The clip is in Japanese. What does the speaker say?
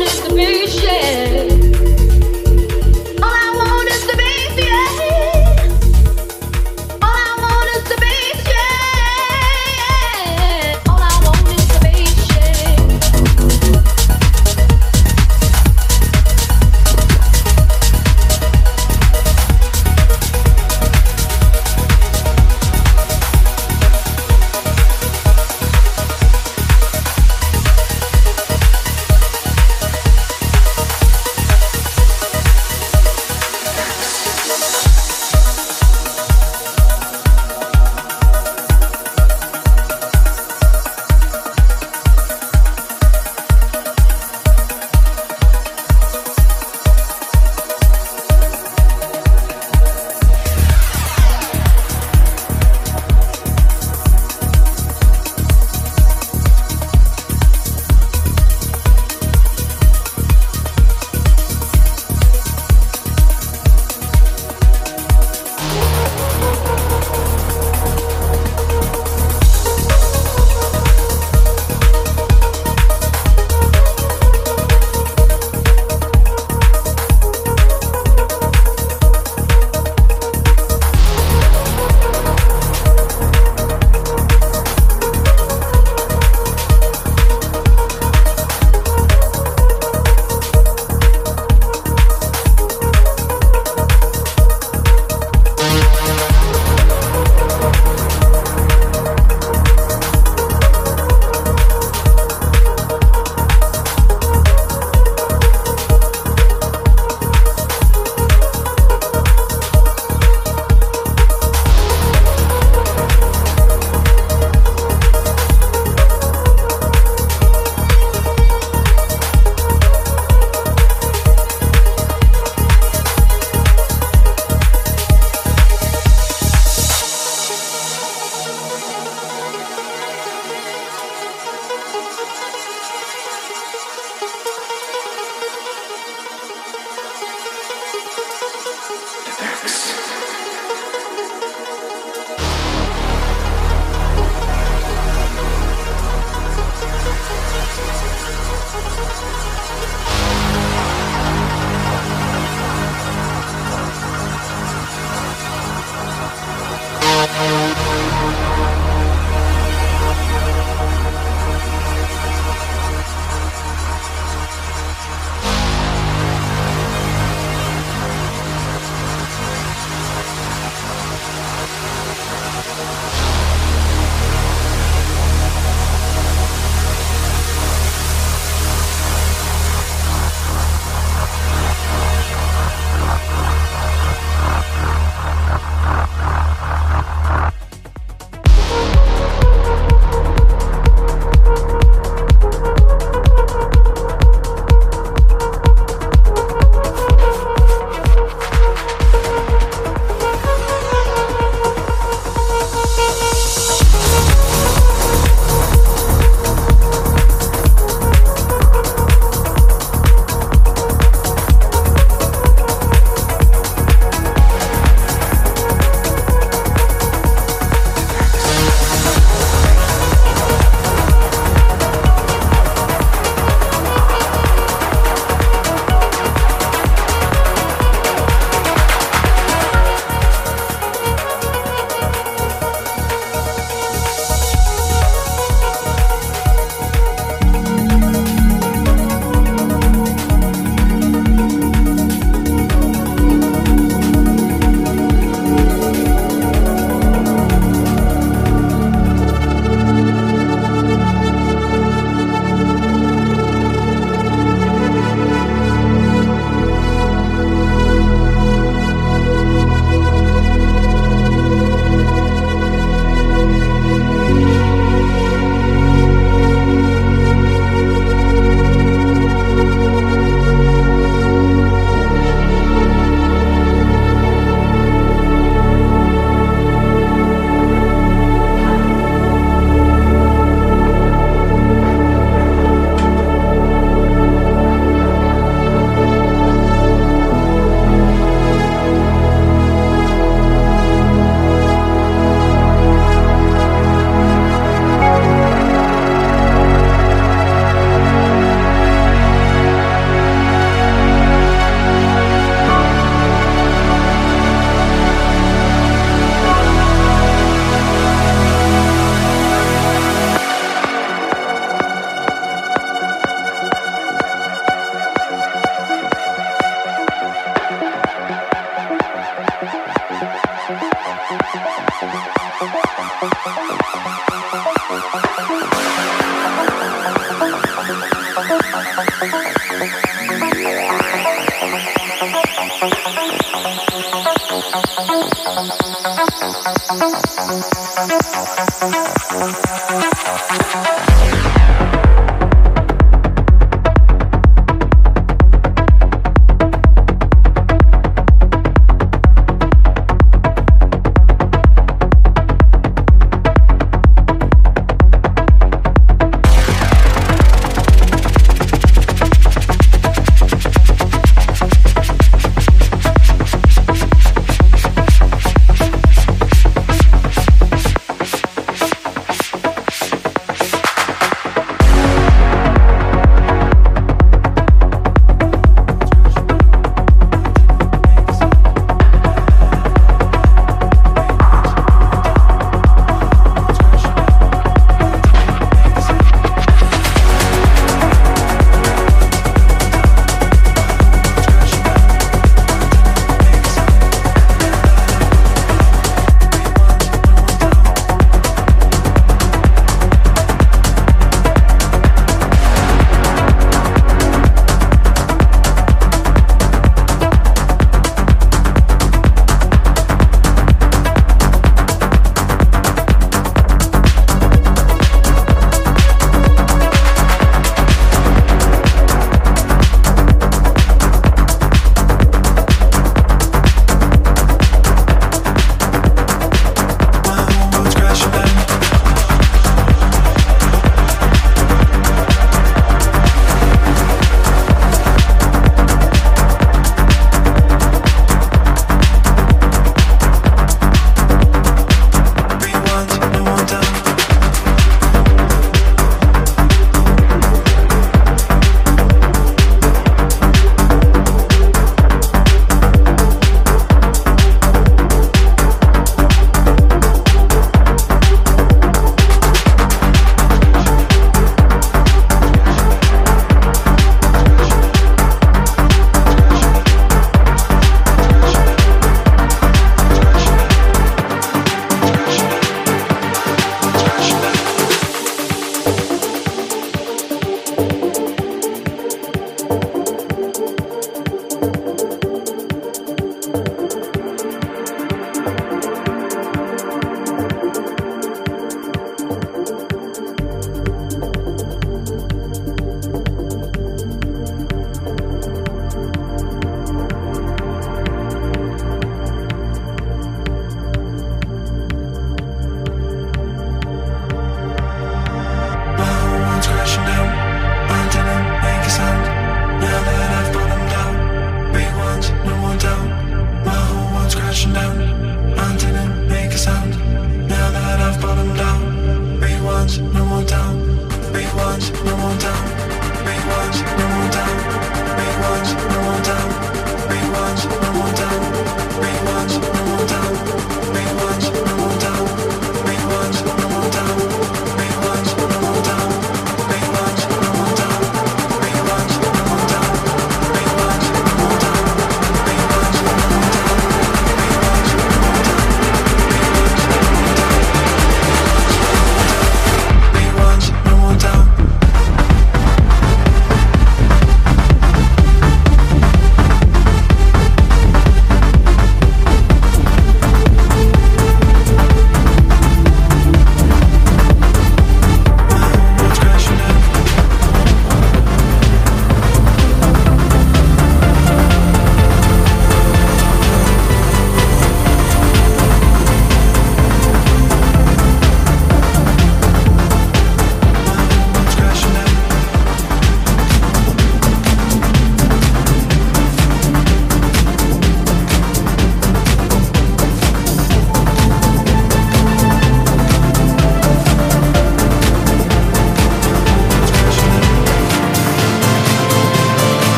miss the patient. Thank you.